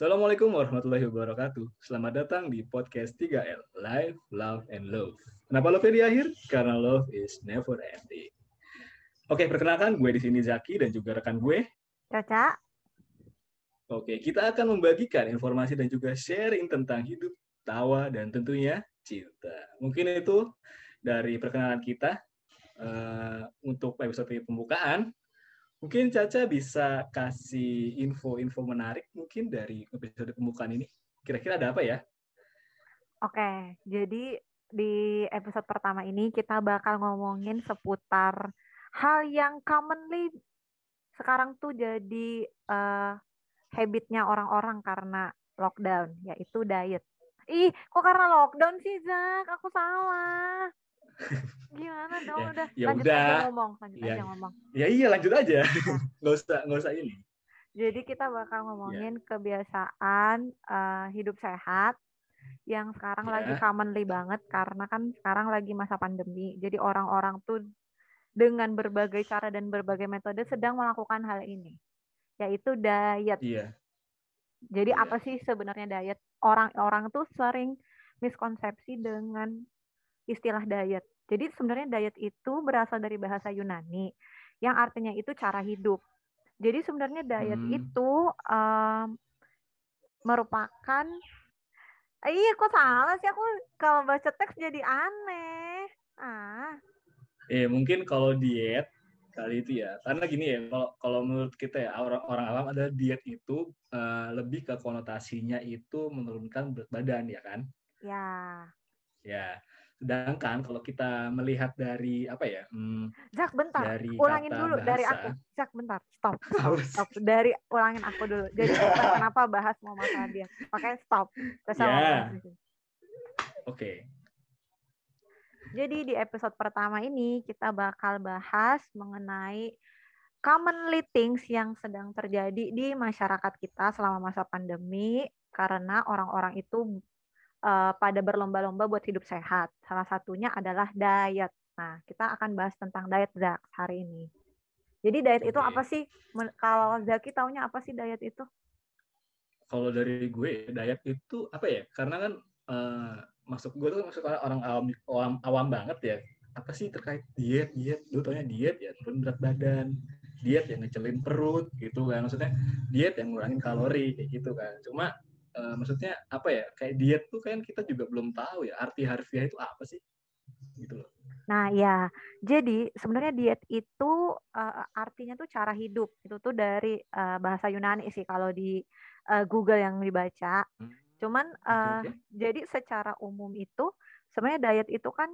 Assalamualaikum warahmatullahi wabarakatuh. Selamat datang di podcast 3L, Life, Love, and Love. Kenapa love di akhir? Karena love is never ending. Oke, perkenalkan gue di sini Zaki dan juga rekan gue. Caca. Oke, kita akan membagikan informasi dan juga sharing tentang hidup, tawa, dan tentunya cinta. Mungkin itu dari perkenalan kita uh, untuk episode pembukaan. Mungkin Caca bisa kasih info-info menarik mungkin dari episode pembukaan ini. Kira-kira ada apa ya? Oke, jadi di episode pertama ini kita bakal ngomongin seputar hal yang commonly sekarang tuh jadi uh, habitnya orang-orang karena lockdown, yaitu diet. Ih, kok karena lockdown sih, Zak? Aku salah. Gimana dong? ya, udah ya lanjut udah. aja ngomong, lanjut ya, aja ngomong. Ya iya lanjut aja. nggak usah nggak usah ini. Jadi kita bakal ngomongin ya. kebiasaan uh, hidup sehat yang sekarang ya. lagi commonly banget karena kan sekarang lagi masa pandemi. Jadi orang-orang tuh dengan berbagai cara dan berbagai metode sedang melakukan hal ini, yaitu diet. Iya. Jadi apa sih sebenarnya diet? Orang-orang tuh sering miskonsepsi dengan istilah diet. Jadi sebenarnya diet itu berasal dari bahasa Yunani yang artinya itu cara hidup. Jadi sebenarnya diet hmm. itu um, merupakan iya kok salah sih aku kalau baca teks jadi aneh. Ah. Eh mungkin kalau diet kali itu ya karena gini ya kalau kalau menurut kita ya orang orang awam ada diet itu uh, lebih ke konotasinya itu menurunkan berat badan ya kan ya ya Sedangkan kalau kita melihat dari apa ya? Hmm, Zak bentar, dari ulangin dulu bahasa, dari aku. Zak bentar, stop, stop, stop. Dari ulangin aku dulu. Jadi kita kenapa bahas mau masalah dia? Makanya stop. Yeah. Oke. Okay. Jadi di episode pertama ini kita bakal bahas mengenai commonly things yang sedang terjadi di masyarakat kita selama masa pandemi karena orang-orang itu uh, pada berlomba-lomba buat hidup sehat. Salah satunya adalah diet. Nah, kita akan bahas tentang diet Zak hari ini. Jadi diet okay. itu apa sih? Kalau Zaki taunya apa sih diet itu? Kalau dari gue diet itu apa ya? Karena kan uh, masuk gue tuh masuk orang awam, awam awam banget ya. Apa sih terkait diet diet? Gue taunya diet ya turun berat badan, diet yang ngecelin perut gitu kan. Maksudnya diet yang ngurangin kalori kayak gitu kan. Cuma uh, maksudnya apa ya kayak diet tuh kan kita juga belum tahu ya arti harfiah itu apa sih gitu loh. Nah ya, jadi sebenarnya diet itu uh, artinya tuh cara hidup itu tuh dari uh, bahasa Yunani sih kalau di uh, Google yang dibaca. Hmm. Cuman uh, okay, okay. jadi secara umum itu sebenarnya diet itu kan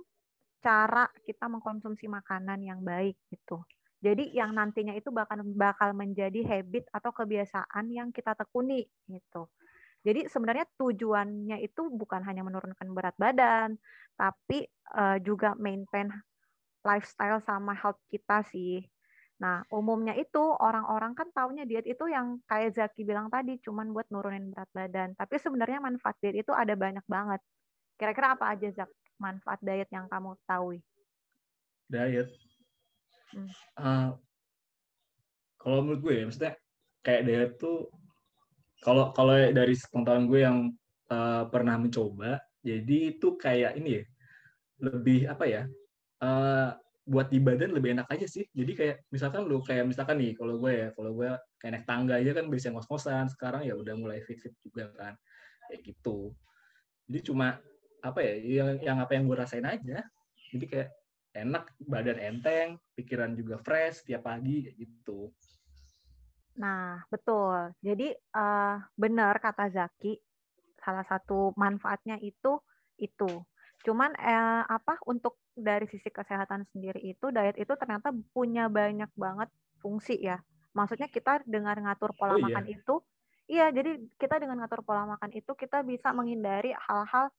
cara kita mengkonsumsi makanan yang baik gitu. Jadi yang nantinya itu bakal bakal menjadi habit atau kebiasaan yang kita tekuni gitu. Jadi sebenarnya tujuannya itu bukan hanya menurunkan berat badan, tapi uh, juga maintain lifestyle sama health kita sih. Nah, umumnya itu orang-orang kan taunya diet itu yang kayak Zaki bilang tadi, cuman buat nurunin berat badan. Tapi sebenarnya manfaat diet itu ada banyak banget. Kira-kira apa aja Zak manfaat diet yang kamu tahu? Diet? Hmm. Uh, kalau menurut gue ya, maksudnya kayak diet tuh kalau kalau dari pengetahuan gue yang uh, pernah mencoba, jadi itu kayak ini ya, lebih apa ya? Uh, buat di badan lebih enak aja sih. Jadi kayak misalkan lu kayak misalkan nih kalau gue ya, kalau gue kayak naik tangga aja kan bisa ngos-ngosan. Sekarang ya udah mulai fit-fit juga kan. Kayak gitu. Jadi cuma apa ya yang yang apa yang gue rasain aja. Jadi kayak enak, badan enteng, pikiran juga fresh tiap pagi kayak gitu. Nah, betul. Jadi uh, benar kata Zaki, salah satu manfaatnya itu itu. Cuman eh, apa untuk dari sisi kesehatan sendiri itu diet itu ternyata punya banyak banget fungsi ya. Maksudnya kita dengan ngatur pola oh, iya. makan itu, iya jadi kita dengan ngatur pola makan itu kita bisa menghindari hal-hal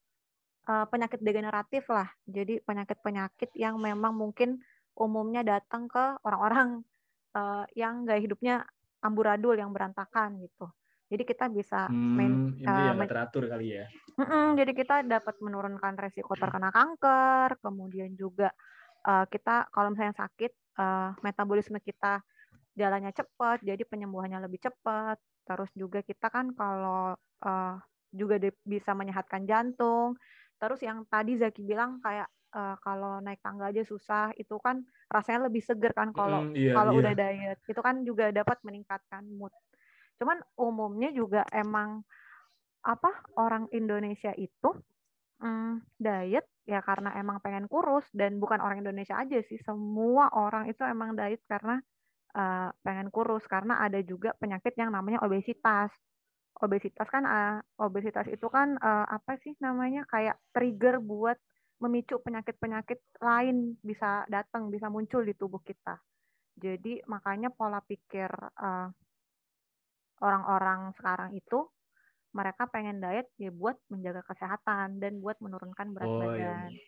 uh, penyakit degeneratif lah. Jadi penyakit-penyakit yang memang mungkin umumnya datang ke orang-orang uh, yang gaya hidupnya amburadul yang berantakan gitu. Jadi kita bisa hmm, main ini uh, yang teratur kali ya. Mm-mm, jadi kita dapat menurunkan resiko terkena kanker, kemudian juga uh, kita kalau misalnya sakit, uh, metabolisme kita jalannya cepat, jadi penyembuhannya lebih cepat. terus juga kita kan kalau uh, juga bisa menyehatkan jantung terus yang tadi Zaki bilang kayak uh, kalau naik tangga aja susah itu kan rasanya lebih seger kan kalau mm, iya, kalau iya. udah diet. Itu kan juga dapat meningkatkan mood. Cuman umumnya juga emang apa orang Indonesia itu mm, diet ya karena emang pengen kurus dan bukan orang Indonesia aja sih. Semua orang itu emang diet karena uh, pengen kurus. Karena ada juga penyakit yang namanya obesitas. Obesitas kan uh, obesitas itu kan uh, apa sih namanya kayak trigger buat memicu penyakit-penyakit lain bisa datang, bisa muncul di tubuh kita. Jadi makanya pola pikir orang orang-orang sekarang itu mereka pengen diet ya buat menjaga kesehatan dan buat menurunkan berat oh, iya, badan. Iya.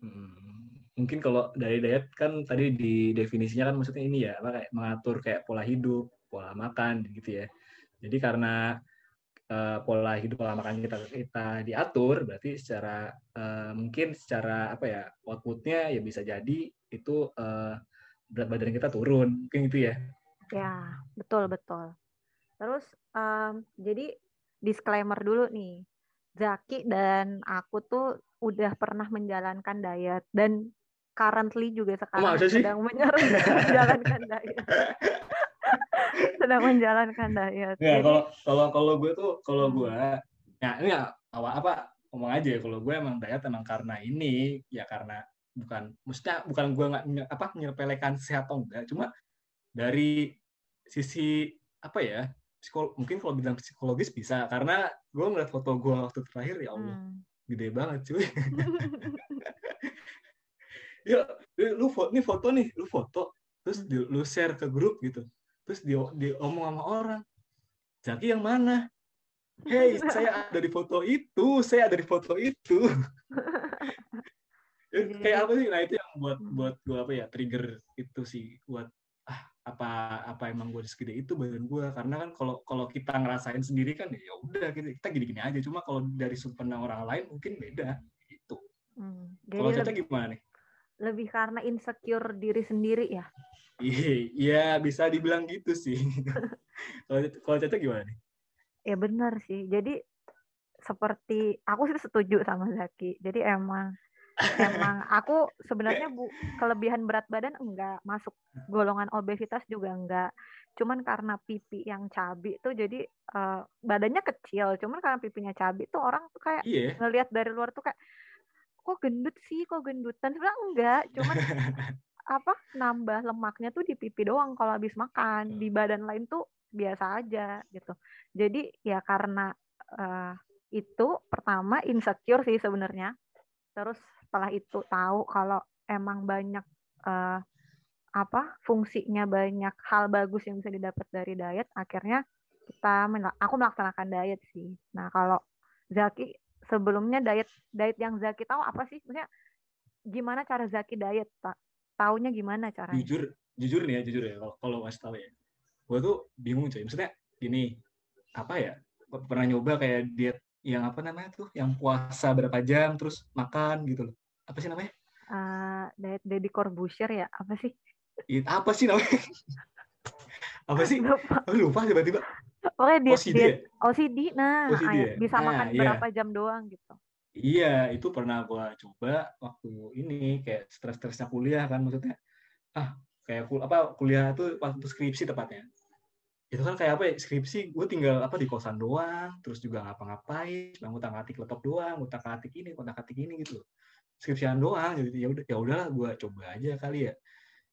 Hmm. Mungkin kalau dari diet kan tadi di definisinya kan maksudnya ini ya, apa kayak mengatur kayak pola hidup, pola makan gitu ya. Jadi karena uh, pola hidup pola makan kita kita diatur berarti secara uh, mungkin secara apa ya outputnya ya bisa jadi itu uh, berat badan kita turun mungkin itu ya. Ya betul betul. Terus um, jadi disclaimer dulu nih. Zaki dan aku tuh udah pernah menjalankan diet dan currently juga sekarang sedang menjalankan diet sedang menjalankan diet. Ya, kalau kalau kalau gue tuh kalau hmm. gue ya ini ya, awal apa ngomong aja ya kalau gue emang diet emang karena ini ya karena bukan maksudnya bukan gue nggak apa menyepelekan sehat atau enggak cuma dari sisi apa ya psikolo mungkin kalau bilang psikologis bisa karena gue ngeliat foto gue waktu terakhir ya Allah hmm. gede banget cuy ya lu foto nih foto nih lu foto terus hmm. lu share ke grup gitu terus dia diomong sama orang Zaki yang mana Hei, saya ada di foto itu, saya ada di foto itu. kayak apa sih? Nah itu yang buat buat gue apa ya trigger itu sih buat ah apa apa emang gue segede itu badan gue karena kan kalau kalau kita ngerasain sendiri kan ya udah kita, kita gini-gini aja cuma kalau dari sudut pandang orang lain mungkin beda gitu. Hmm, kalau Caca gimana nih? Lebih karena insecure diri sendiri ya. Iya, bisa dibilang gitu sih. kalau kalau Caca gimana nih? Ya benar sih. Jadi seperti aku sih setuju sama Zaki. Jadi emang emang aku sebenarnya bu kelebihan berat badan enggak masuk golongan obesitas juga enggak. Cuman karena pipi yang cabi tuh jadi uh, badannya kecil. Cuman karena pipinya cabi tuh orang tuh kayak yeah. ngelihat dari luar tuh kayak kok gendut sih, kok gendutan. Sebenarnya enggak. Cuman apa nambah lemaknya tuh di pipi doang kalau habis makan. Di badan lain tuh biasa aja gitu. Jadi ya karena uh, itu pertama insecure sih sebenarnya. Terus setelah itu tahu kalau emang banyak uh, apa fungsinya banyak hal bagus yang bisa didapat dari diet akhirnya kita aku melaksanakan diet sih. Nah kalau Zaki sebelumnya diet diet yang Zaki tahu apa sih maksudnya gimana cara Zaki diet pak taunya gimana caranya? Jujur, jujur nih ya, jujur ya. Kalau kalau masih tahu ya, gue tuh bingung coy. Maksudnya gini, apa ya? Pernah nyoba kayak diet yang apa namanya tuh, yang puasa berapa jam terus makan gitu loh. Apa sih namanya? Uh, diet Deddy Corbuzier ya, apa sih? It, apa sih namanya? apa sih? Lupa. Lupa tiba-tiba. Oke, diet, OCD, diet, ya? OCD, nah, OCD ya? bisa nah, makan iya. berapa jam doang gitu. Iya, itu pernah gue coba waktu ini kayak stres-stresnya kuliah kan maksudnya. Ah, kayak kul apa kuliah itu waktu skripsi tepatnya. Itu kan kayak apa ya, skripsi gue tinggal apa di kosan doang, terus juga ngapa-ngapain, cuma ngutak-ngatik laptop doang, ngutak-ngatik ini, ngutak-ngatik ini gitu. Skripsian doang, jadi ya udah ya udahlah gue coba aja kali ya.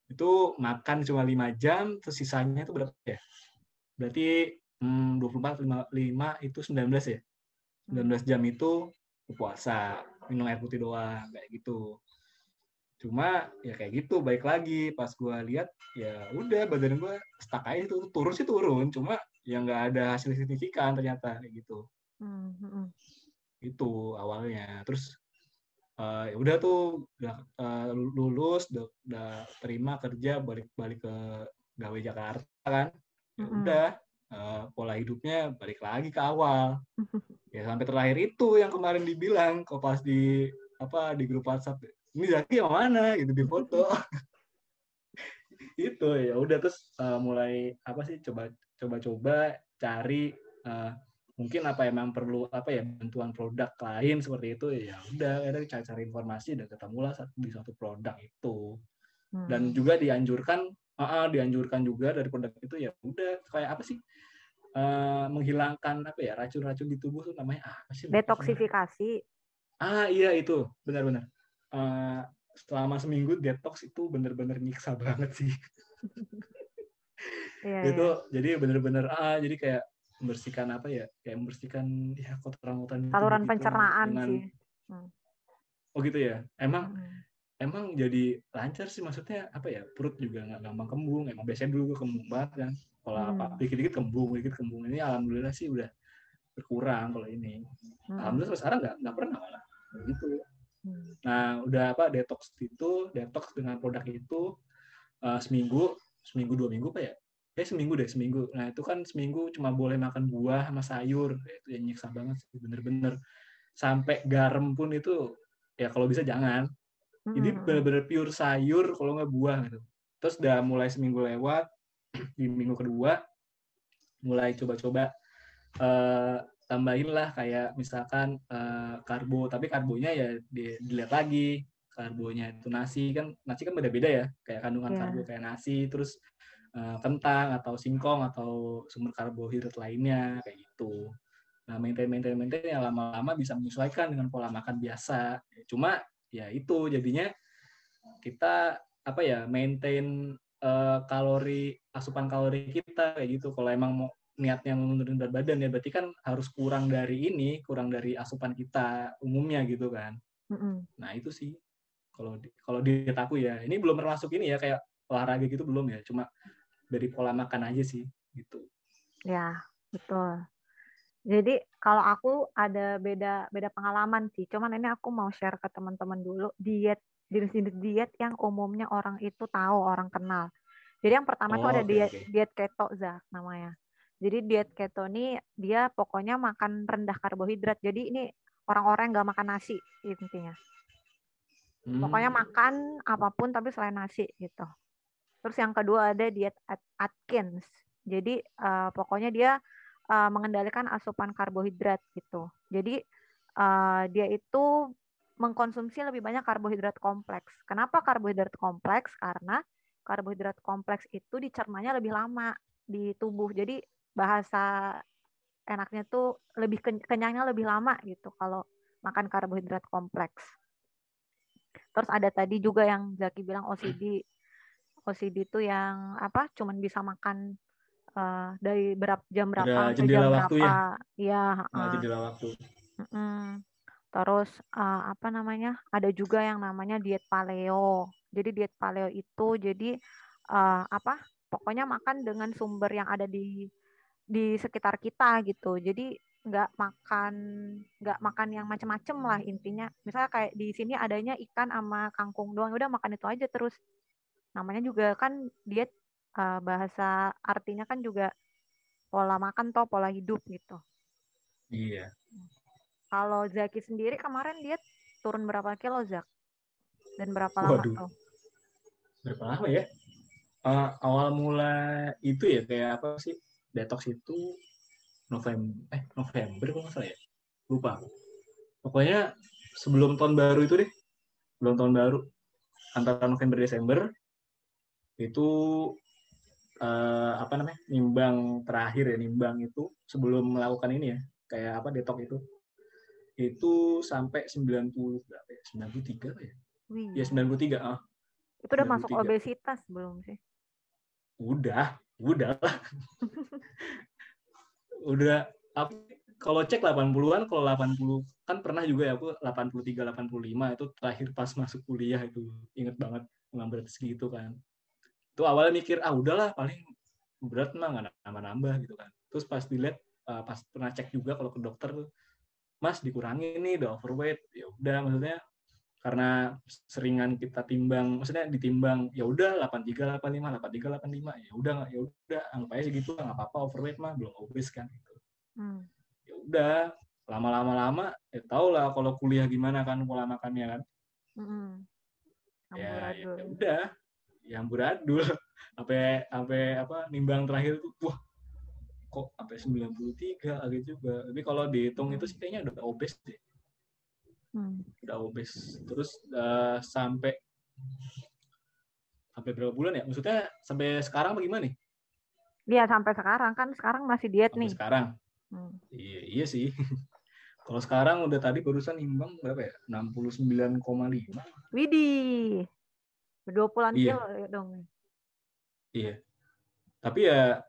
Itu makan cuma lima jam, terus sisanya itu berapa ya? Berarti hmm, 24 5, 5 itu 19 ya. 19 jam itu puasa minum air putih doang kayak gitu. Cuma ya kayak gitu baik lagi. Pas gue lihat ya udah badan gue stuck aja itu. Turun sih turun cuma yang nggak ada hasil signifikan ternyata kayak gitu. Mm-hmm. itu awalnya. Terus uh, ya udah tuh udah uh, lulus udah, udah terima kerja balik balik ke gawe Jakarta kan. Ya udah uh, pola hidupnya balik lagi ke awal. Ya sampai terakhir itu yang kemarin dibilang kok pas di apa di grup WhatsApp ini Zaki yang mana? gitu di foto. Itu ya udah terus uh, mulai apa sih coba coba-coba cari uh, mungkin apa emang perlu apa ya bantuan produk lain seperti itu ya udah ada cari-cari informasi dan ketemulah di suatu produk itu. Hmm. dan juga dianjurkan uh, dianjurkan juga dari produk itu ya udah kayak apa sih uh, menghilangkan apa ya racun-racun di tubuh tuh namanya apa sih detoksifikasi ah iya itu benar-benar uh, selama seminggu detox itu bener-bener nyiksa banget sih. yeah, itu yeah. jadi bener-bener ah jadi kayak membersihkan apa ya kayak membersihkan ya kotoran-kotoran saluran gitu, pencernaan dengan, sih. Hmm. Oh gitu ya. Emang hmm. Emang jadi lancar sih maksudnya apa ya perut juga nggak gampang kembung. Emang biasanya dulu gue kembung banget kan. Kalau hmm. apa dikit-dikit kembung, dikit kembung ini alhamdulillah sih udah berkurang kalau ini. Hmm. Alhamdulillah sekarang nggak nggak pernah malah gitu. Nah, udah apa detox itu, detox dengan produk itu uh, seminggu, seminggu dua minggu pak ya? Eh seminggu deh, seminggu. Nah itu kan seminggu cuma boleh makan buah sama sayur, itu yang nyiksa banget sih, bener-bener. Sampai garam pun itu ya kalau bisa jangan. Ini hmm. bener-bener pure sayur kalau nggak buah gitu. Terus udah mulai seminggu lewat, di minggu kedua mulai coba-coba uh, tambahin lah kayak misalkan uh, karbo tapi karbonya ya dilihat lagi karbonya itu nasi kan nasi kan beda-beda ya kayak kandungan yeah. karbo kayak nasi terus uh, kentang atau singkong atau sumber karbohidrat lainnya kayak gitu nah maintain maintain maintain ya lama-lama bisa menyesuaikan dengan pola makan biasa cuma ya itu. Jadinya kita apa ya maintain uh, kalori asupan kalori kita kayak gitu. Kalau emang mau niatnya menurunkan berat badan ya berarti kan harus kurang dari ini kurang dari asupan kita umumnya gitu kan. Mm-hmm. nah itu sih. Kalau di, kalau diet aku ya ini belum termasuk ini ya kayak olahraga gitu belum ya. Cuma dari pola makan aja sih gitu. Ya betul. Jadi kalau aku ada beda beda pengalaman sih cuman ini aku mau share ke teman-teman dulu diet jenis-jenis diet yang umumnya orang itu tahu orang kenal jadi yang pertama oh, tuh ada okay, diet okay. diet keto Zak namanya jadi diet keto ini dia pokoknya makan rendah karbohidrat. Jadi ini orang-orang nggak makan nasi intinya. Hmm. Pokoknya makan apa pun tapi selain nasi gitu. Terus yang kedua ada diet Atkins. Jadi uh, pokoknya dia uh, mengendalikan asupan karbohidrat gitu. Jadi uh, dia itu mengkonsumsi lebih banyak karbohidrat kompleks. Kenapa karbohidrat kompleks? Karena karbohidrat kompleks itu dicernanya lebih lama di tubuh. Jadi bahasa enaknya tuh lebih kenyangnya lebih lama gitu kalau makan karbohidrat kompleks. Terus ada tadi juga yang Zaki bilang OCD. OCD itu yang apa? Cuman bisa makan uh, dari berapa jam berapa ke jam waktu berapa. Ya, ya uh, jendela waktu. Uh, terus uh, apa namanya? Ada juga yang namanya diet paleo. Jadi diet paleo itu jadi uh, apa? Pokoknya makan dengan sumber yang ada di di sekitar kita gitu. Jadi nggak makan nggak makan yang macem-macem lah intinya. Misalnya kayak di sini adanya ikan sama kangkung doang, udah makan itu aja terus. Namanya juga kan diet uh, bahasa artinya kan juga pola makan toh pola hidup gitu. Iya. Kalau Zaki sendiri kemarin diet turun berapa kilo Zak? Dan berapa lama Waduh. tuh? Berapa lama ya? Uh, awal mula itu ya kayak apa sih? detox itu November eh November kalau nggak salah ya lupa pokoknya sebelum tahun baru itu deh sebelum tahun baru antara November Desember itu uh, apa namanya nimbang terakhir ya nimbang itu sebelum melakukan ini ya kayak apa detox itu. Itu sampai 90 berapa ya? 93 ya? Wih. ya 93 ah. Itu udah 93. masuk obesitas belum sih? Udah udah lah. Udah apa kalau cek 80-an kalau 80 kan pernah juga ya aku 83 85 itu terakhir pas masuk kuliah itu. Inget banget ngambil segitu kan itu awalnya mikir ah udahlah paling berat mah nggak nambah-nambah gitu kan terus pas dilihat uh, pas pernah cek juga kalau ke dokter tuh mas dikurangi nih udah overweight ya udah maksudnya karena seringan kita timbang maksudnya ditimbang ya udah 83 85 83 85 ya udah ya udah anggap aja segitu nggak apa-apa overweight mah belum obes kan gitu. Hmm. Ya udah lama-lama lama ya tau lah kalau kuliah gimana kan pola makannya kan. Hmm. Ya, ya, ya udah yang beradul sampai sampai apa nimbang terakhir tuh wah kok sampai 93 agak juga. Tapi kalau dihitung itu sih kayaknya udah obes deh. Hmm. udah obes terus uh, sampai sampai berapa bulan ya? Maksudnya sampai sekarang bagaimana nih? Iya sampai sekarang. Kan sekarang masih diet sampai nih. sekarang? Hmm. iya iya sih. Kalau sekarang udah tadi barusan imbang berapa ya? 69,5 Widih 20 iya. kilo ya dong Iya. Tapi ya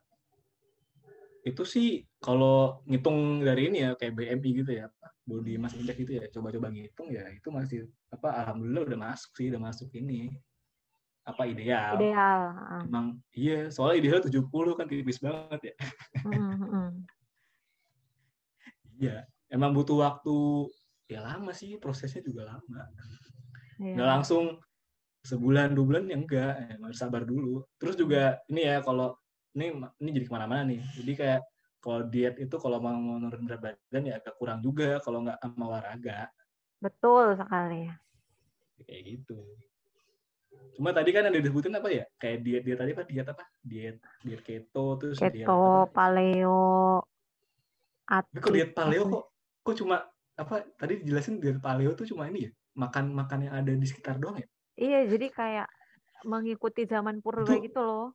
itu sih kalau ngitung dari ini ya kayak BMI gitu ya, body mass index gitu ya, coba-coba ngitung ya itu masih apa alhamdulillah udah masuk sih, udah masuk ini apa ideal. Ideal. Emang iya, soalnya ideal 70 kan tipis banget ya. Iya, emang butuh waktu ya lama sih prosesnya juga lama. Iya. Nggak langsung sebulan dua bulan ya enggak. Ya, harus sabar dulu. Terus juga ini ya kalau ini ini jadi ke mana-mana nih. Jadi kayak kalau diet itu kalau mau menurun berat badan ya agak kurang juga kalau nggak sama olahraga. Betul sekali. Kayak gitu. Cuma tadi kan yang disebutin apa ya? Kayak diet diet tadi apa? Diet apa? Diet diet keto terus keto diet apa? paleo Tapi kok diet paleo kok kok cuma apa tadi dijelasin diet paleo tuh cuma ini ya? Makan makan yang ada di sekitar doang ya Iya, jadi kayak mengikuti zaman purba itu, gitu loh.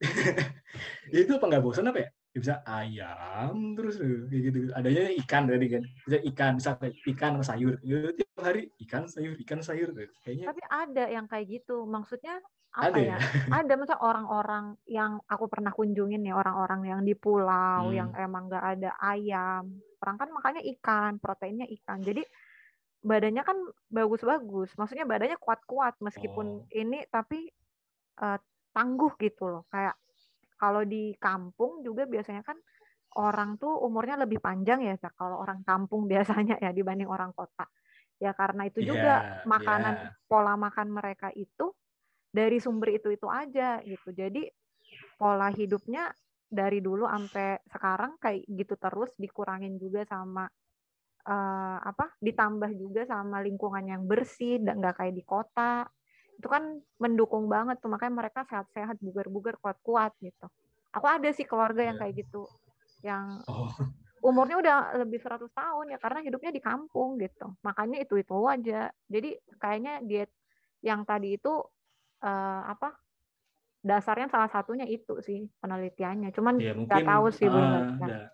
ya itu apa nggak bosan apa ya? ya? bisa ayam terus kayak gitu adanya ikan tadi kan bisa ikan bisa ikan sama sayur ya, tiap hari ikan sayur ikan sayur kayaknya tapi ada yang kayak gitu maksudnya apa ada ya? ya? ada masa orang-orang yang aku pernah kunjungin ya orang-orang yang di pulau hmm. yang emang nggak ada ayam orang kan makanya ikan proteinnya ikan jadi badannya kan bagus-bagus. Maksudnya badannya kuat-kuat meskipun oh. ini tapi uh, tangguh gitu loh. Kayak kalau di kampung juga biasanya kan orang tuh umurnya lebih panjang ya kalau orang kampung biasanya ya dibanding orang kota. Ya karena itu juga yeah, makanan yeah. pola makan mereka itu dari sumber itu-itu aja gitu. Jadi pola hidupnya dari dulu sampai sekarang kayak gitu terus dikurangin juga sama uh, apa ditambah juga sama lingkungan yang bersih dan nggak kayak di kota. Itu kan mendukung banget tuh makanya mereka sehat-sehat bugar-bugar kuat-kuat gitu. Aku ada sih keluarga yang iya. kayak gitu yang oh. umurnya udah lebih 100 tahun ya karena hidupnya di kampung gitu. Makanya itu itu aja. Jadi kayaknya diet yang tadi itu uh, apa dasarnya salah satunya itu sih penelitiannya. Cuman ya, nggak tahu sih uh, benar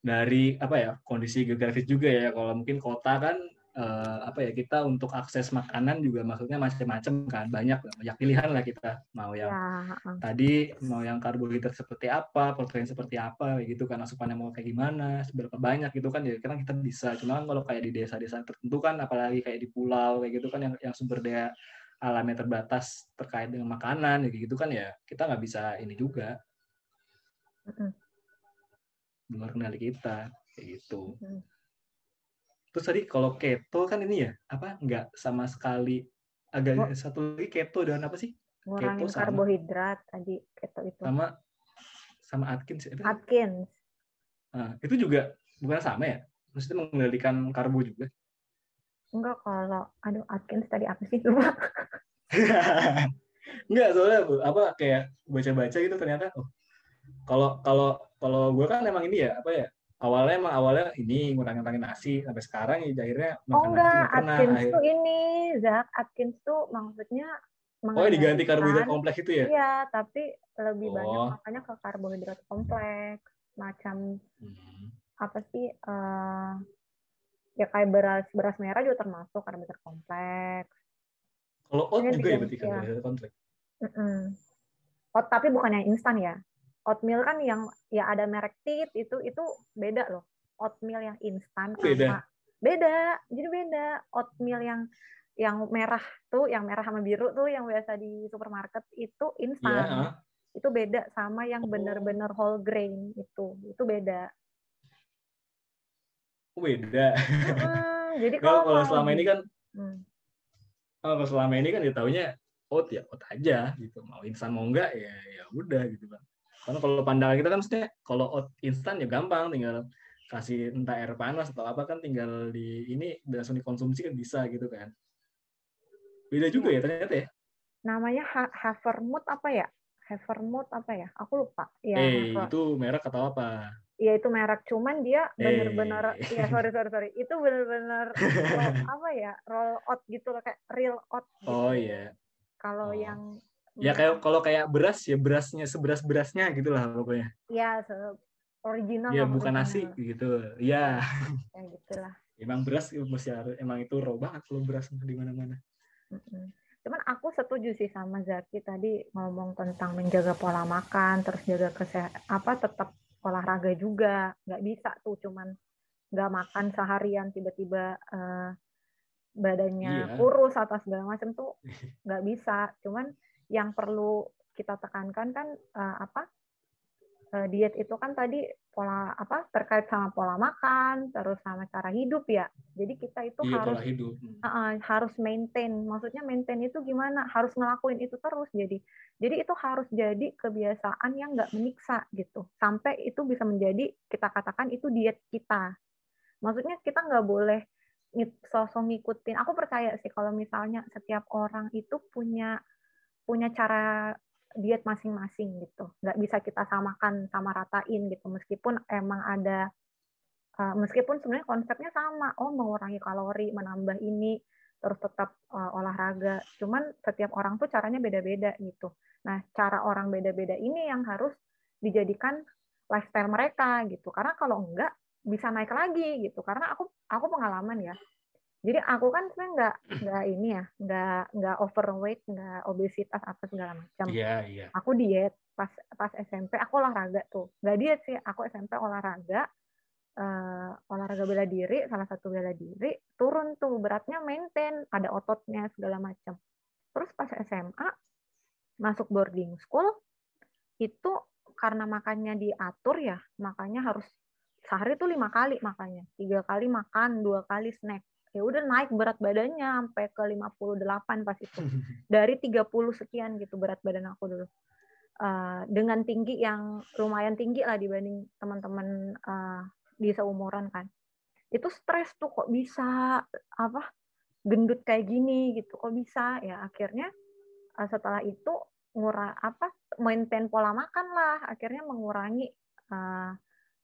dari apa ya kondisi geografis juga ya. Kalau mungkin kota kan uh, apa ya kita untuk akses makanan juga maksudnya macam-macam kan. Banyak banyak pilihan lah kita. Mau yang ya. tadi mau yang karbohidrat seperti apa protein seperti apa gitu kan. Asupannya mau kayak gimana seberapa banyak gitu kan. Ya kan kita bisa. Cuma kan kalau kayak di desa-desa tertentu kan apalagi kayak di pulau kayak gitu kan yang yang sumber daya alamnya terbatas terkait dengan makanan gitu kan ya kita nggak bisa ini juga luar kendali kita kayak gitu. Hmm. terus tadi kalau keto kan ini ya apa nggak sama sekali agak oh. satu lagi keto dan apa sih? Ngurangin keto sama, karbohidrat tadi keto itu. Sama sama Atkins itu Atkins. Nah, itu juga bukan sama ya? Maksudnya mengendalikan karbo juga? Enggak kalau aduh Atkins tadi apa sih? Lupa. Enggak, soalnya apa kayak baca-baca gitu ternyata oh kalau kalau kalau gue kan emang ini ya apa ya awalnya emang awalnya ini ngurangin ngurangin nasi sampai sekarang ya akhirnya oh enggak Atkins akhir... tuh ini Zak Atkins tuh maksudnya Oh diganti karbohidrat kompleks itu ya? Iya, tapi lebih oh. banyak makanya ke karbohidrat kompleks, macam hmm. apa sih? Uh, ya kayak beras beras merah juga termasuk karbohidrat kompleks. Kalau oat juga ya berarti karbohidrat kompleks. Mm -mm. Oat tapi bukan yang instan ya? Oatmeal kan yang ya ada merek tit itu itu beda loh. Oatmeal yang instan beda. beda jadi beda. Oatmeal yang yang merah tuh yang merah sama biru tuh yang biasa di supermarket itu instan. Yeah. itu beda sama yang bener-bener whole grain itu. Itu beda. Oh, beda. Hmm, jadi kalau, kalau selama ini kan hmm. kalau selama ini kan ditahunya oat ya oat aja gitu. Mau instan mau enggak ya ya udah gitu kan karena kalau pandangan kita kan maksudnya kalau oat instan ya gampang, tinggal kasih entah air panas atau apa kan tinggal di ini langsung dikonsumsi kan bisa gitu kan. Beda juga ya ternyata ya. namanya ha Havermut apa ya? Havermut apa ya? Aku lupa. Ya, eh, Haver. itu merek atau apa? Iya itu merek, cuman dia bener-bener, eh. ya sorry sorry sorry, itu bener-bener apa ya, roll out gitu loh, kayak real out. Gitu. Oh iya. Kalau oh. yang ya kayak kalau kayak beras ya berasnya seberas berasnya gitulah pokoknya. Iya, original. Ya bukan nasi gitu. Iya. Ya gitulah. Emang beras mesti emang itu raw banget kalau beras di mana-mana. Cuman aku setuju sih sama Zaki tadi ngomong tentang menjaga pola makan, terus jaga kesehatan, apa tetap olahraga juga nggak bisa tuh cuman nggak makan seharian tiba-tiba uh, badannya iya. kurus atau segala macam tuh nggak bisa cuman yang perlu kita tekankan kan uh, apa uh, diet itu kan tadi pola apa terkait sama pola makan terus sama cara hidup ya. Jadi kita itu iya, harus hidup. Uh, harus maintain. Maksudnya maintain itu gimana? Harus ngelakuin itu terus jadi. Jadi itu harus jadi kebiasaan yang nggak menyiksa gitu. Sampai itu bisa menjadi kita katakan itu diet kita. Maksudnya kita nggak boleh sosok ngikutin. Aku percaya sih kalau misalnya setiap orang itu punya punya cara diet masing-masing gitu. Nggak bisa kita samakan sama ratain gitu. Meskipun emang ada, uh, meskipun sebenarnya konsepnya sama. Oh mengurangi kalori, menambah ini, terus tetap uh, olahraga. Cuman setiap orang tuh caranya beda-beda gitu. Nah cara orang beda-beda ini yang harus dijadikan lifestyle mereka gitu. Karena kalau enggak bisa naik lagi gitu. Karena aku aku pengalaman ya jadi aku kan sebenarnya nggak nggak ini ya nggak nggak overweight nggak obesitas apa segala macam. Yeah, yeah. aku diet pas pas SMP aku olahraga tuh. Nggak diet sih aku SMP olahraga uh, olahraga bela diri salah satu bela diri turun tuh beratnya maintain ada ototnya segala macam. Terus pas SMA masuk boarding school itu karena makannya diatur ya makanya harus sehari tuh lima kali makanya tiga kali makan dua kali snack ya udah naik berat badannya sampai ke 58 pas itu. Dari 30 sekian gitu berat badan aku dulu. Uh, dengan tinggi yang lumayan tinggi lah dibanding teman-teman uh, di seumuran kan. Itu stres tuh kok bisa apa gendut kayak gini gitu. Kok bisa? Ya akhirnya uh, setelah itu ngurah apa maintain pola makan lah. Akhirnya mengurangi uh,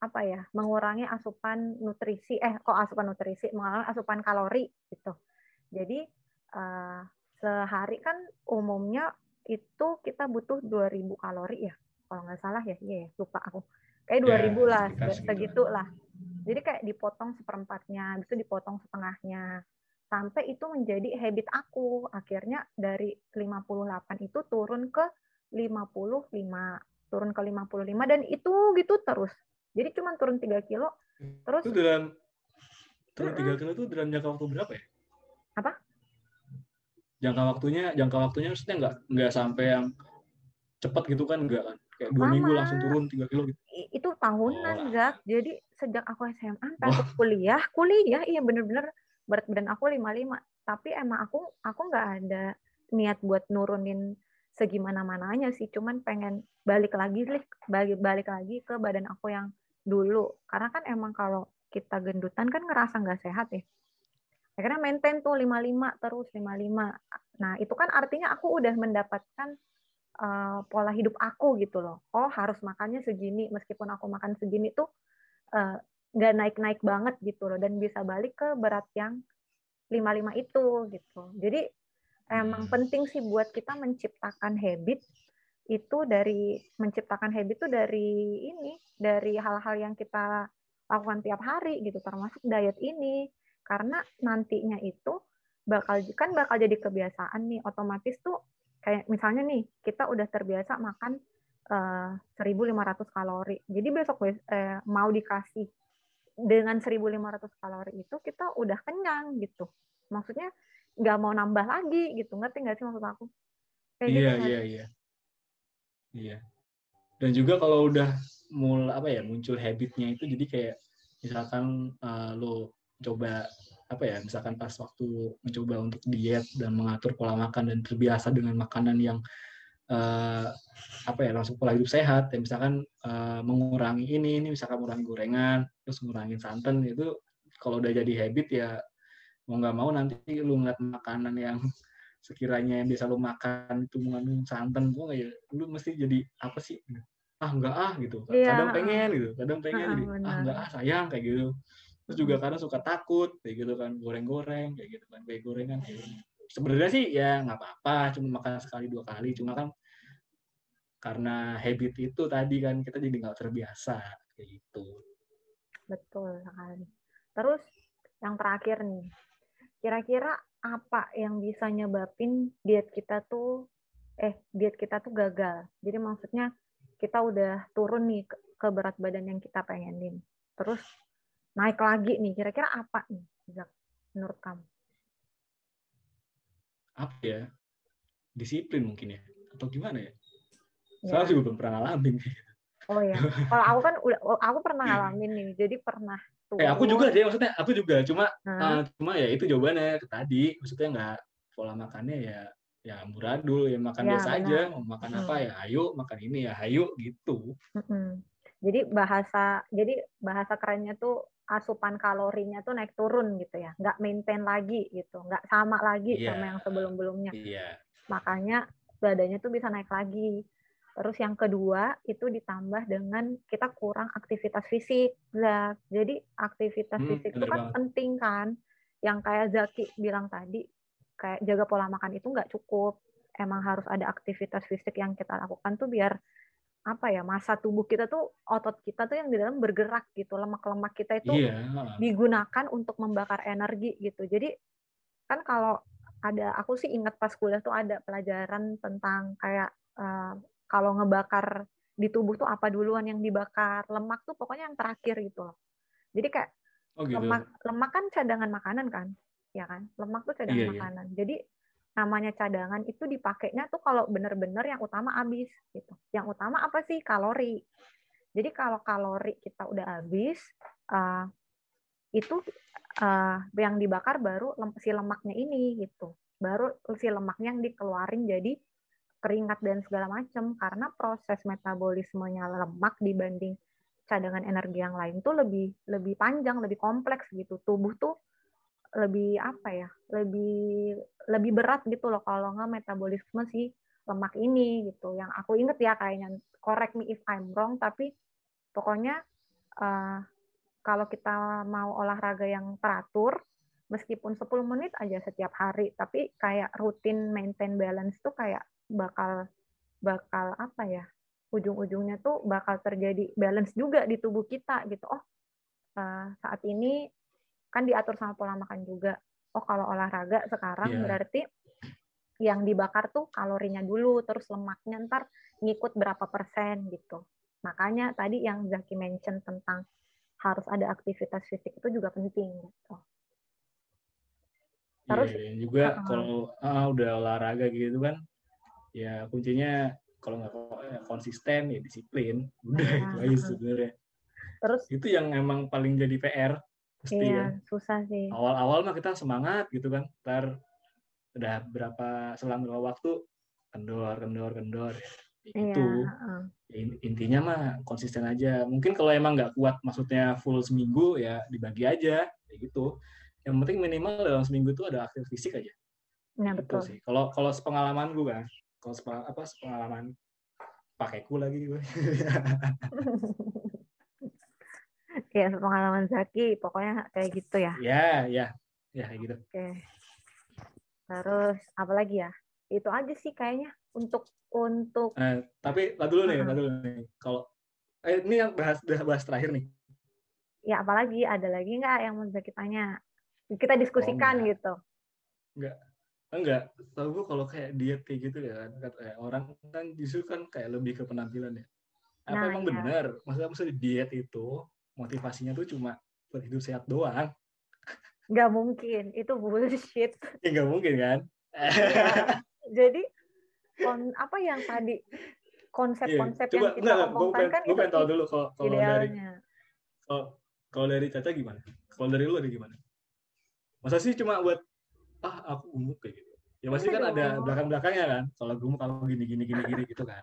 apa ya mengurangi asupan nutrisi eh kok asupan nutrisi? Mengurangi asupan kalori gitu. Jadi uh, sehari kan umumnya itu kita butuh 2000 kalori ya kalau nggak salah ya. Iya ya, lupa aku. Kayak 2000 ya, lah segitu lah. jadi kayak dipotong seperempatnya itu dipotong setengahnya. Sampai itu menjadi habit aku. Akhirnya dari 58 itu turun ke 55 turun ke 55 dan itu gitu terus jadi cuma turun 3 kilo. Terus itu dalam turun tiga kilo itu dalam jangka waktu berapa ya? Apa? Jangka waktunya, jangka waktunya maksudnya nggak nggak sampai yang cepat gitu kan nggak kan? Kayak dua minggu langsung turun 3 kilo gitu. Itu tahunan, oh. Zak. Jadi sejak aku SMA sampai oh. kuliah, kuliah iya bener-bener berat badan aku 55. Tapi emang aku aku nggak ada niat buat nurunin segimana mananya sih cuman pengen balik lagi balik balik lagi ke badan aku yang dulu. Karena kan emang kalau kita gendutan kan ngerasa nggak sehat ya. Akhirnya maintain tuh 55 terus 55 nah itu kan artinya aku udah mendapatkan uh, pola hidup aku gitu loh. Oh harus makannya segini. Meskipun aku makan segini tuh uh, nggak naik-naik banget gitu loh. Dan bisa balik ke berat yang 55 itu gitu. Jadi emang hmm. penting sih buat kita menciptakan habit itu dari menciptakan habit itu dari ini dari hal-hal yang kita lakukan tiap hari gitu termasuk diet ini. Karena nantinya itu bakal kan bakal jadi kebiasaan nih otomatis tuh kayak misalnya nih kita udah terbiasa makan uh, eh, 1.500 kalori. Jadi besok eh, mau dikasih dengan 1.500 kalori itu kita udah kenyang gitu. Maksudnya nggak mau nambah lagi gitu. Ngerti nggak sih maksud aku? Kayak iya gitu, iya iya Iya. Dan juga kalau udah mulai apa ya muncul habitnya itu jadi kayak misalkan uh, lo coba apa ya misalkan pas waktu mencoba untuk diet dan mengatur pola makan dan terbiasa dengan makanan yang uh, apa ya langsung pola hidup sehat ya misalkan uh, mengurangi ini ini misalkan mengurangi gorengan terus mengurangi santan itu kalau udah jadi habit ya mau nggak mau nanti lu ngeliat makanan yang sekiranya yang biasa lu makan itu mengandung santan tuh ya lu mesti jadi apa sih? Ah enggak ah gitu. Yeah. kadang pengen gitu kadang pengen uh, gitu ah enggak ah sayang kayak gitu. Terus juga kadang suka takut kayak gitu kan goreng-goreng kayak gitu kan kayak gorengan kayak gitu. sebenarnya sih ya nggak apa-apa cuma makan sekali dua kali cuma kan karena habit itu tadi kan kita jadi nggak terbiasa kayak gitu. Betul sekali. Terus yang terakhir nih kira-kira apa yang bisa nyebabin diet kita tuh eh diet kita tuh gagal jadi maksudnya kita udah turun nih ke, ke berat badan yang kita pengenin. Terus naik lagi nih, kira-kira apa nih, Zak, menurut kamu? Apa ya? Disiplin mungkin ya? Atau gimana ya? ya. Soalnya juga belum pernah ngalamin. Oh ya, kalau aku kan udah, oh, aku pernah ngalamin nih, jadi pernah turun. Eh, aku juga deh, maksudnya aku juga, cuma hmm. uh, cuma ya itu jawabannya tadi, maksudnya nggak pola makannya ya ya amburadul ya makan ya, biasa benar. aja mau makan hmm. apa ya ayo makan ini ya ayo gitu hmm. jadi bahasa jadi bahasa kerennya tuh asupan kalorinya tuh naik turun gitu ya nggak maintain lagi gitu nggak sama lagi yeah. sama yang sebelum sebelumnya yeah. makanya badannya tuh bisa naik lagi terus yang kedua itu ditambah dengan kita kurang aktivitas fisik Zak. jadi aktivitas hmm, fisik itu kan banget. penting kan yang kayak Zaki bilang tadi kayak jaga pola makan itu nggak cukup emang harus ada aktivitas fisik yang kita lakukan tuh biar apa ya masa tubuh kita tuh otot kita tuh yang di dalam bergerak gitu lemak-lemak kita itu yeah. digunakan untuk membakar energi gitu jadi kan kalau ada aku sih ingat pas kuliah tuh ada pelajaran tentang kayak uh, kalau ngebakar di tubuh tuh apa duluan yang dibakar lemak tuh pokoknya yang terakhir gitu loh jadi kayak oh, gitu. lemak lemak kan cadangan makanan kan ya kan lemak tuh cadangan iya, iya. makanan iya. jadi namanya cadangan itu dipakainya tuh kalau benar-benar yang utama habis gitu yang utama apa sih kalori jadi kalau kalori kita udah habis uh, itu uh, yang dibakar baru si lemaknya ini gitu baru si lemaknya yang dikeluarin jadi keringat dan segala macam karena proses metabolismenya lemak dibanding cadangan energi yang lain tuh lebih lebih panjang lebih kompleks gitu. Tubuh tuh lebih apa ya lebih lebih berat gitu loh kalau nggak metabolisme si lemak ini gitu. Yang aku inget ya kayaknya correct me if I'm wrong tapi pokoknya uh, kalau kita mau olahraga yang teratur meskipun 10 menit aja setiap hari tapi kayak rutin maintain balance tuh kayak bakal bakal apa ya ujung-ujungnya tuh bakal terjadi balance juga di tubuh kita gitu oh uh, saat ini kan diatur sama pola makan juga. Oh kalau olahraga sekarang yeah. berarti yang dibakar tuh kalorinya dulu, terus lemaknya ntar ngikut berapa persen gitu. Makanya tadi yang Zaki mention tentang harus ada aktivitas fisik itu juga penting gitu. Iya, terus yeah, juga uh, kalau uh, udah olahraga gitu kan, ya kuncinya kalau nggak ya konsisten ya disiplin, udah uh, itu aja sebenarnya. Terus itu yang emang paling jadi PR Pasti iya, ya. susah sih. Awal-awal mah kita semangat gitu kan. Ntar udah berapa selang berapa waktu kendor, kendor, kendor. Ya, itu uh. intinya mah konsisten aja. Mungkin kalau emang nggak kuat, maksudnya full seminggu ya dibagi aja, kayak gitu. Yang penting minimal dalam seminggu itu ada aktif fisik aja. Nah, betul. sih. Kalau kalau sepengalaman gue kan, kalau apa sepengalaman pakai ku lagi gue. ya pengalaman Zaki pokoknya kayak gitu ya. Ya ya ya kayak gitu. Oke. Terus apa lagi ya? Itu aja sih kayaknya untuk untuk eh, tapi lah dulu nih lah dulu nih. Kalau eh, ini yang bahas bahas terakhir nih. Ya apalagi ada lagi nggak yang mau Zaki tanya? Kita diskusikan oh, gitu. Enggak enggak tahu gue kalau kayak diet kayak gitu ya kan orang kan justru kan kayak lebih ke penampilan ya apa nah, emang ya. benar maksudnya maksudnya diet itu motivasinya tuh cuma buat hidup sehat doang. Gak mungkin, itu bullshit. Ya gak mungkin kan? Ya, jadi kon, apa yang tadi konsep-konsep yeah. yang kita enggak, omongkan kan gue pengen tahu dulu kalau, kalau dari kalau, kalau dari Caca gimana? Kalau dari lu ada gimana? Masa sih cuma buat ah aku gemuk kayak gitu. Ya pasti kan ada belakang-belakangnya kan. Kalau gemuk kalau gini gini gini gini gitu kan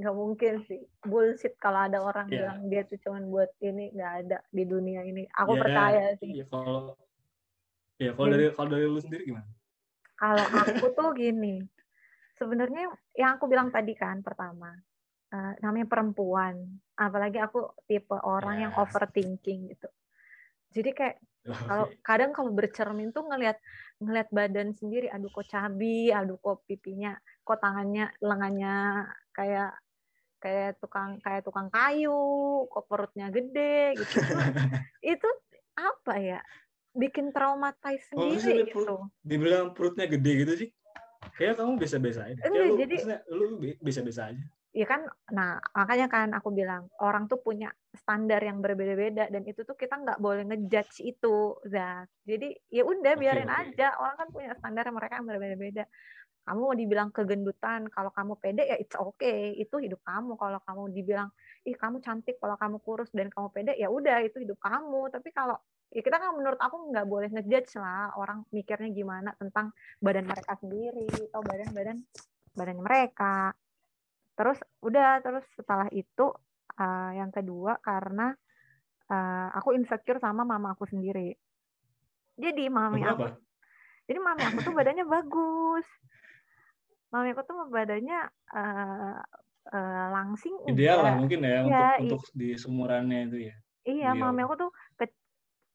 nggak mungkin sih bullshit kalau ada orang yeah. bilang dia tuh cuman buat ini nggak ada di dunia ini aku yeah, percaya sih yeah, kalau ya kalau dari kalau dari lu sendiri gimana kalau aku tuh gini sebenarnya yang aku bilang tadi kan pertama uh, namanya perempuan apalagi aku tipe orang yes. yang overthinking gitu jadi kayak kalau kadang kalau bercermin tuh ngelihat ngelihat badan sendiri aduh kok cabi aduh kok pipinya kok tangannya lengannya kayak kayak tukang kayak tukang kayu kok perutnya gede gitu. Itu apa ya bikin traumatize oh, sendiri oh, gitu. perut, dibilang perutnya gede gitu sih? Kayak kamu biasa-biasa aja ya, lu, jadi lu biasa-biasa aja. Ya kan nah makanya kan aku bilang orang tuh punya standar yang berbeda-beda dan itu tuh kita nggak boleh ngejudge itu Zak. jadi ya udah biarin okay, aja. Orang kan punya standar yang mereka yang berbeda-beda. Kamu mau dibilang kegendutan kalau kamu pede ya it's okay. Itu hidup kamu. Kalau kamu dibilang ih kamu cantik kalau kamu kurus dan kamu pede ya udah itu hidup kamu. Tapi kalau ya kita kan menurut aku nggak boleh ngejudge lah orang mikirnya gimana tentang badan mereka sendiri atau badan-badan badannya mereka. Terus udah terus setelah itu uh, yang kedua karena uh, aku insecure sama mama aku sendiri. Jadi mami aku jadi mami aku tuh badannya bagus. Mami aku tuh badannya uh, uh, langsing ideal lah mungkin ya, ya untuk untuk di sumurannya itu ya. Iya ideal. mami aku tuh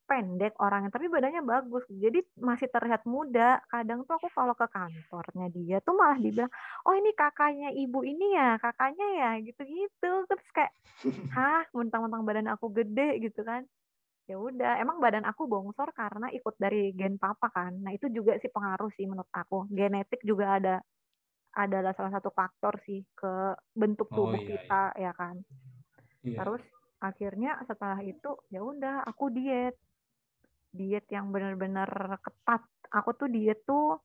pendek orangnya tapi badannya bagus. Jadi masih terlihat muda. Kadang tuh aku kalau ke kantornya dia tuh malah dibilang oh ini kakaknya ibu ini ya kakaknya ya gitu-gitu. Terus kayak hah mentang-mentang badan aku gede gitu kan. Ya udah emang badan aku bongsor karena ikut dari gen papa kan. Nah itu juga sih pengaruh sih menurut aku. Genetik juga ada adalah salah satu faktor sih ke bentuk oh, tubuh oh, iya, kita iya. ya kan. Iya. terus akhirnya setelah itu ya udah aku diet diet yang benar-benar ketat. Aku tuh diet tuh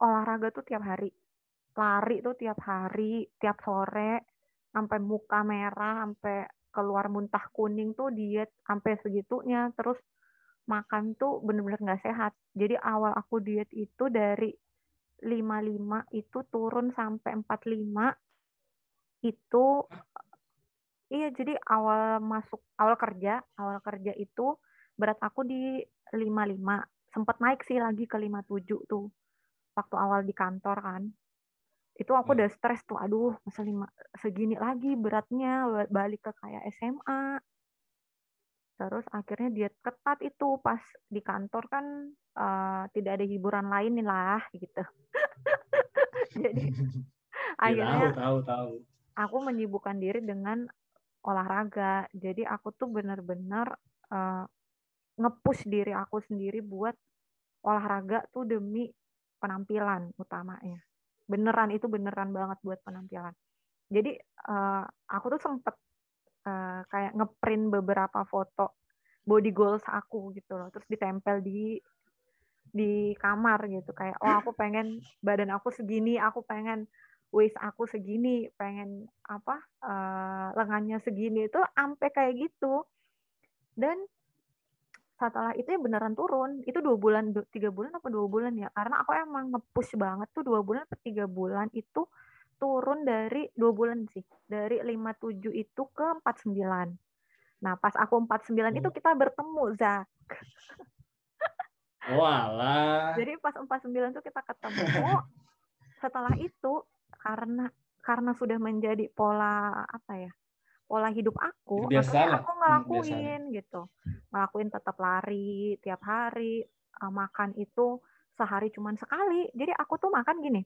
olahraga tuh tiap hari. Lari tuh tiap hari, tiap sore, sampai muka merah, sampai keluar muntah kuning tuh diet sampai segitunya. Terus makan tuh bener-bener nggak sehat. Jadi awal aku diet itu dari 55 itu turun sampai 45 itu iya jadi awal masuk awal kerja awal kerja itu berat aku di 55. Sempat naik sih lagi ke 57 tuh. Waktu awal di kantor kan. Itu aku hmm. udah stres tuh. Aduh, masa lima, segini lagi beratnya. Balik ke kayak SMA. Terus akhirnya diet ketat itu pas di kantor kan uh, tidak ada hiburan lain lah gitu. Jadi ya, akhirnya tahu, tahu, tahu. aku menyibukkan diri dengan olahraga. Jadi aku tuh benar-benar uh, ngepush diri aku sendiri buat olahraga tuh demi penampilan utamanya. Beneran itu beneran banget buat penampilan. Jadi uh, aku tuh sempet uh, kayak ngeprint beberapa foto body goals aku gitu loh, terus ditempel di di kamar gitu kayak oh aku pengen badan aku segini, aku pengen waist aku segini, pengen apa uh, lengannya segini itu ampe kayak gitu. Dan setelah itu ya beneran turun itu dua bulan tiga bulan apa dua bulan ya karena aku emang ngepush banget tuh dua bulan atau tiga bulan itu turun dari dua bulan sih dari lima tujuh itu ke empat sembilan nah pas aku empat sembilan itu hmm. kita bertemu Zak Walah. Jadi pas empat sembilan itu kita ketemu. Setelah itu karena karena sudah menjadi pola apa ya? Pola hidup aku, makanya aku hmm, ngelakuin gitu. Ngelakuin tetap lari tiap hari, uh, makan itu sehari cuman sekali. Jadi aku tuh makan gini.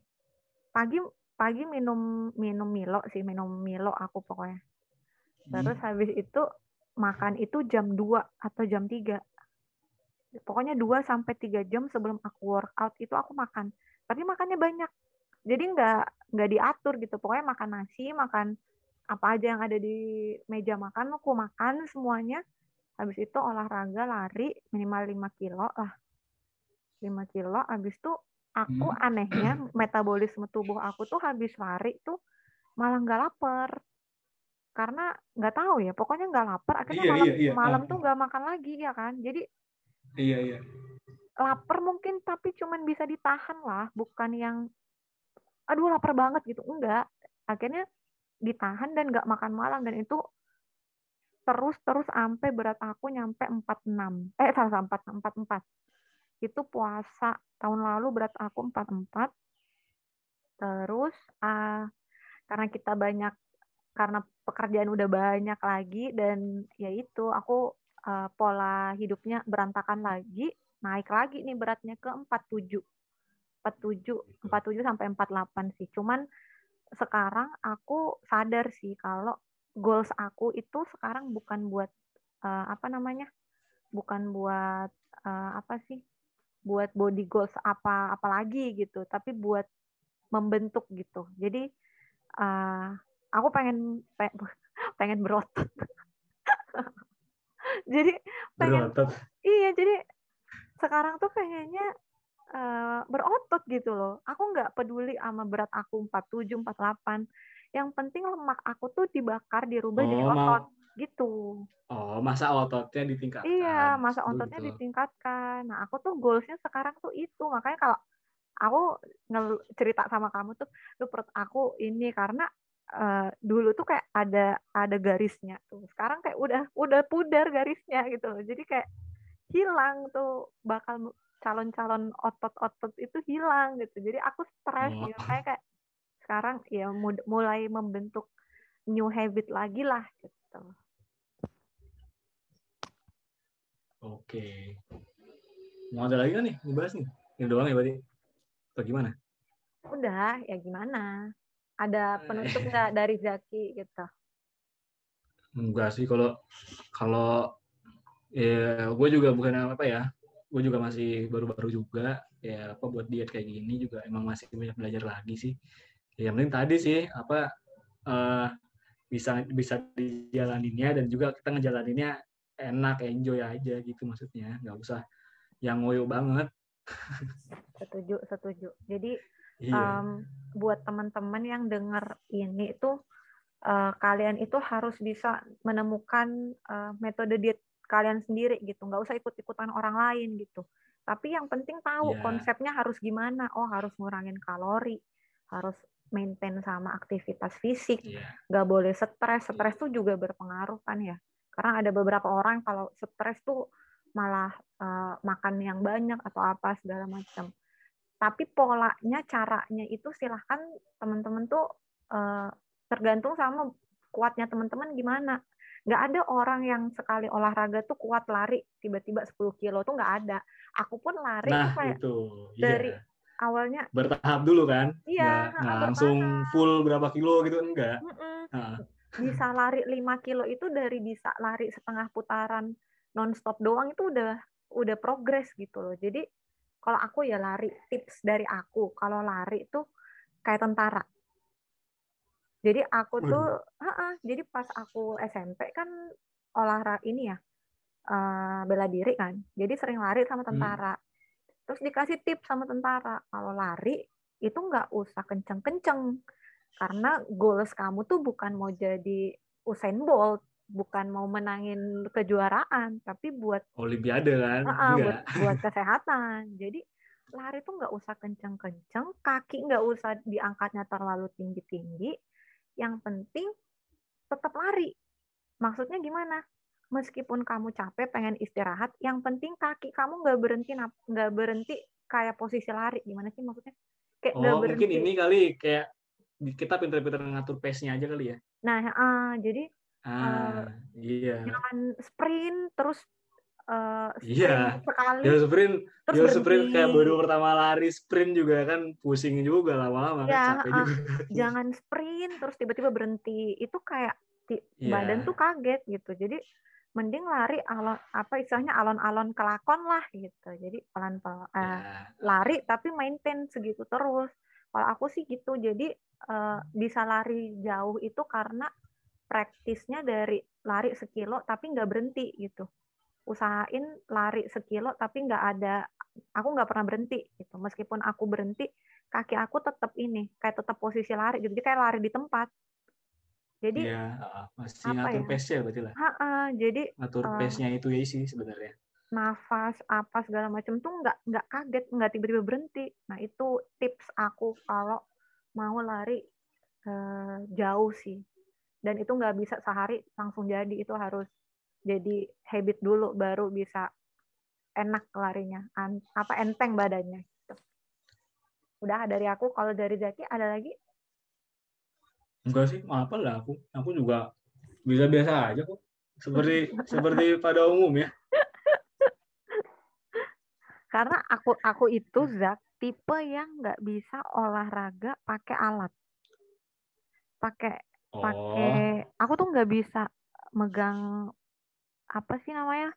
Pagi pagi minum minum Milo sih, minum Milo aku pokoknya. Terus hmm. habis itu makan itu jam 2 atau jam 3. Pokoknya 2 sampai 3 jam sebelum aku workout itu aku makan. Tapi makannya banyak. Jadi nggak nggak diatur gitu. Pokoknya makan nasi, makan apa aja yang ada di meja makan aku makan semuanya. Habis itu olahraga lari minimal 5 kilo lah. 5 kilo habis itu aku hmm. anehnya metabolisme tubuh aku tuh habis lari tuh malah nggak lapar. Karena nggak tahu ya pokoknya nggak lapar akhirnya iya, malam iya, iya. malam tuh nggak makan lagi ya kan? Jadi iya iya. lapar mungkin tapi cuman bisa ditahan lah bukan yang aduh lapar banget gitu. Enggak akhirnya ditahan dan nggak makan malam. Dan itu terus terus sampai berat aku nyampe 46 eh salah empat empat empat. Itu puasa tahun lalu berat aku 44 terus uh, karena kita banyak karena pekerjaan udah banyak lagi dan ya itu aku uh, pola hidupnya berantakan lagi naik lagi nih beratnya ke 47 47 47 sampai 48 sih. Cuman sekarang aku sadar sih kalau goals aku itu sekarang bukan buat uh, apa namanya bukan buat uh, apa sih buat body goals apa apalagi gitu tapi buat membentuk gitu jadi uh, aku pengen pengen berotot jadi pengen berotot. iya jadi sekarang tuh pengennya uh, berotot gitu loh aku nggak peduli sama berat aku 47 48 yang penting lemak aku tuh dibakar dirubah oh, jadi otot gitu. Oh, masa ototnya ditingkatkan. Iya, masa ototnya gitu. ditingkatkan. Nah, aku tuh goalsnya sekarang tuh itu. Makanya kalau aku cerita sama kamu tuh, lu perut aku ini karena uh, dulu tuh kayak ada ada garisnya tuh. Sekarang kayak udah udah pudar garisnya gitu loh. Jadi kayak hilang tuh bakal calon-calon otot-otot itu hilang gitu. Jadi aku stres oh. gitu. Kayak kayak sekarang ya mulai membentuk new habit lagi lah gitu. Oke. Mau ada lagi kan nih ngebahas nih? Ini doang ya berarti? Atau gimana? Udah, ya gimana? Ada penutup nggak dari Zaki gitu? Enggak sih, kalau kalau ya gue juga bukan apa ya, gue juga masih baru-baru juga ya apa buat diet kayak gini juga emang masih banyak belajar lagi sih. Ya, yang penting tadi sih apa uh, bisa bisa dijalaninnya dan juga kita ngejalaninnya enak enjoy aja gitu maksudnya nggak usah yang ngoyo banget setuju setuju jadi iya. um, buat teman-teman yang dengar ini tuh uh, kalian itu harus bisa menemukan uh, metode diet kalian sendiri gitu nggak usah ikut-ikutan orang lain gitu tapi yang penting tahu yeah. konsepnya harus gimana oh harus ngurangin kalori harus maintain sama aktivitas fisik yeah. nggak boleh stres stres tuh juga berpengaruh kan ya karena ada beberapa orang kalau stres tuh malah uh, makan yang banyak atau apa segala macam. Tapi polanya, caranya itu silahkan teman-teman tuh uh, tergantung sama kuatnya teman-teman gimana. Nggak ada orang yang sekali olahraga tuh kuat lari tiba-tiba 10 kilo tuh nggak ada. Aku pun lari nah, tuh kayak itu. Iya. dari awalnya bertahap dulu kan. Iya. Nggak, nggak langsung full berapa kilo gitu enggak. Mm -mm. Nah bisa lari 5 kilo itu dari bisa lari setengah putaran nonstop doang itu udah udah progres gitu loh. Jadi kalau aku ya lari tips dari aku kalau lari itu kayak tentara. Jadi aku tuh, uh -uh, jadi pas aku SMP kan olahraga ini ya uh, bela diri kan. Jadi sering lari sama hmm. tentara. Hmm. Terus dikasih tips sama tentara kalau lari itu nggak usah kenceng-kenceng karena goals kamu tuh bukan mau jadi Usain Bolt, bukan mau menangin kejuaraan, tapi buat Olimpiade kan? Uh, buat, buat kesehatan. Jadi lari tuh nggak usah kenceng-kenceng, kaki nggak usah diangkatnya terlalu tinggi-tinggi. Yang penting tetap lari. Maksudnya gimana? Meskipun kamu capek, pengen istirahat, yang penting kaki kamu nggak berhenti nggak berhenti kayak posisi lari. Gimana sih maksudnya? Kayak oh, mungkin ini kali kayak kita pinter-pinter ngatur pace-nya aja kali ya. Nah, uh, jadi ah, uh, iya. jangan sprint terus uh, iya. sekali. Sprint, terus sprint kayak baru pertama lari sprint juga kan pusing juga lama-lama ya, kan capek uh, juga. Jangan sprint terus tiba-tiba berhenti. Itu kayak yeah. badan tuh kaget gitu. Jadi mending lari alon apa istilahnya alon-alon kelakon lah gitu. Jadi pelan-pelan uh, yeah. lari tapi maintain segitu terus. Kalau aku sih gitu. Jadi uh, bisa lari jauh itu karena praktisnya dari lari sekilo tapi nggak berhenti gitu usahain lari sekilo tapi nggak ada aku nggak pernah berhenti gitu. Meskipun aku berhenti kaki aku tetap ini kayak tetap posisi lari gitu. Jadi kayak lari di tempat. Jadi ya, masih apa ngatur ya? pace-nya berarti lah. Ha -ha, jadi ngatur uh, pace-nya itu ya sih sebenarnya. nafas apa segala macam tuh nggak nggak kaget nggak tiba-tiba berhenti. Nah itu tips aku kalau mau lari uh, jauh sih. Dan itu nggak bisa sehari langsung jadi itu harus jadi habit dulu baru bisa enak larinya, an, apa enteng badannya. Gitu. Udah dari aku, kalau dari Zaki ada lagi? Enggak sih, apa lah aku. Aku juga bisa biasa aja kok. Seperti seperti pada umum ya. Karena aku aku itu Zak tipe yang nggak bisa olahraga pakai alat. Pakai oh. pakai aku tuh nggak bisa megang apa sih namanya?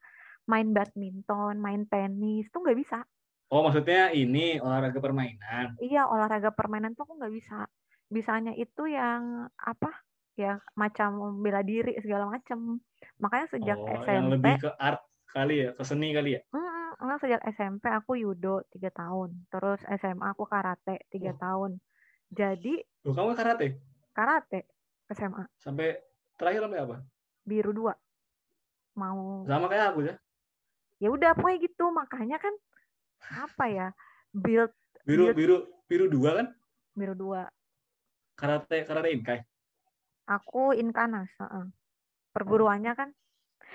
main badminton, main tenis tuh nggak bisa. Oh, maksudnya ini olahraga permainan. Iya, olahraga permainan tuh aku nggak bisa. Bisanya itu yang apa? Ya, macam bela diri segala macam. Makanya sejak oh, SMP yang lebih ke art kali ya, ke seni kali ya. Mm karena sejak SMP aku judo tiga tahun, terus SMA aku karate tiga oh. tahun. Jadi. Loh, kamu karate? Karate SMA. Sampai terakhir sampai apa? Biru dua. Mau. Sama kayak aku ya? Ya udah pokoknya gitu makanya kan apa ya build. Biru build, biru biru dua kan? Biru dua. Karate karate inkai. Aku inkanas. Uh -uh. Perguruannya kan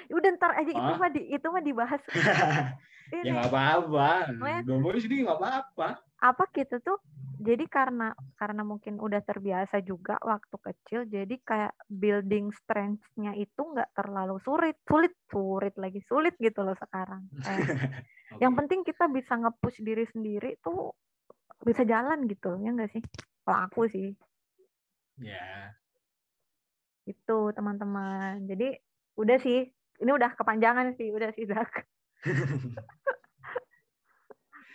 udah ntar aja itu mah di itu mah dibahas. ya nggak apa-apa. Ngomong sini nggak apa-apa. Apa gitu tuh? Jadi karena karena mungkin udah terbiasa juga waktu kecil, jadi kayak building strength-nya itu nggak terlalu sulit, sulit, sulit lagi sulit gitu loh sekarang. Okay. Yang penting kita bisa nge-push diri sendiri tuh bisa jalan gitu, ya nggak sih? Kalau aku sih. Ya. Yeah. Itu teman-teman. Jadi udah sih ini udah kepanjangan sih, udah sih Zak.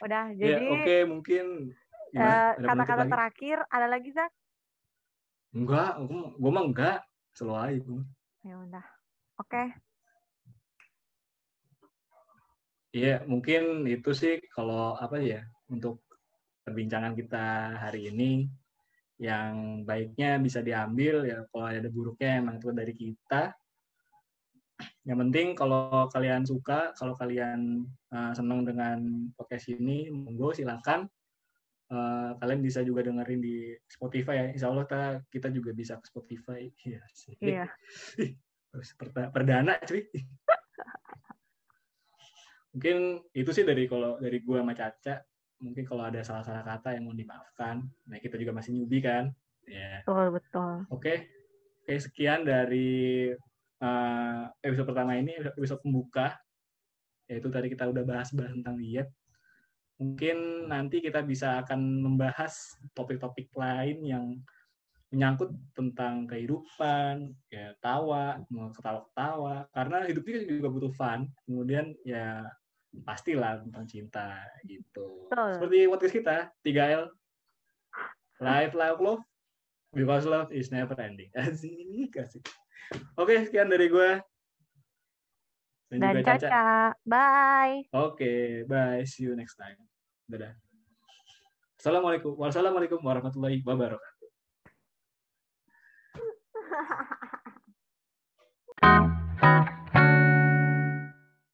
udah, ya, jadi. Ya, Oke, okay, mungkin. Uh, kata-kata terakhir, ada lagi Zak? Enggak, gue mah enggak. Selalu aja Ya udah. Oke. Okay. Iya, mungkin itu sih kalau apa ya untuk perbincangan kita hari ini yang baiknya bisa diambil ya kalau ada buruknya emang itu dari kita yang penting kalau kalian suka, kalau kalian uh, senang dengan podcast ini, monggo silakan. Uh, kalian bisa juga dengerin di Spotify ya. Insya Allah kita, kita juga bisa ke Spotify. Iya. Iya. Perdana cuy. Mungkin itu sih dari kalau dari gua sama Caca. Mungkin kalau ada salah-salah kata yang mau dimaafkan. Nah kita juga masih newbie kan. Ya. Betul betul. Oke. Oke sekian dari uh, episode pertama ini episode pembuka yaitu tadi kita udah bahas-bahas tentang diet. Mungkin nanti kita bisa akan membahas topik-topik lain yang menyangkut tentang kehidupan ya tawa ketawa-ketawa. Karena hidup ini juga butuh fun. Kemudian ya pastilah tentang cinta gitu. Betul. seperti podcast kita 3L live love love. Because love is never ending. Asik asik Oke, sekian dari gue. Dan, Dan juga Caca. Caca. Bye. Oke, bye. See you next time. Dadah. Assalamualaikum. Wassalamualaikum warahmatullahi wabarakatuh.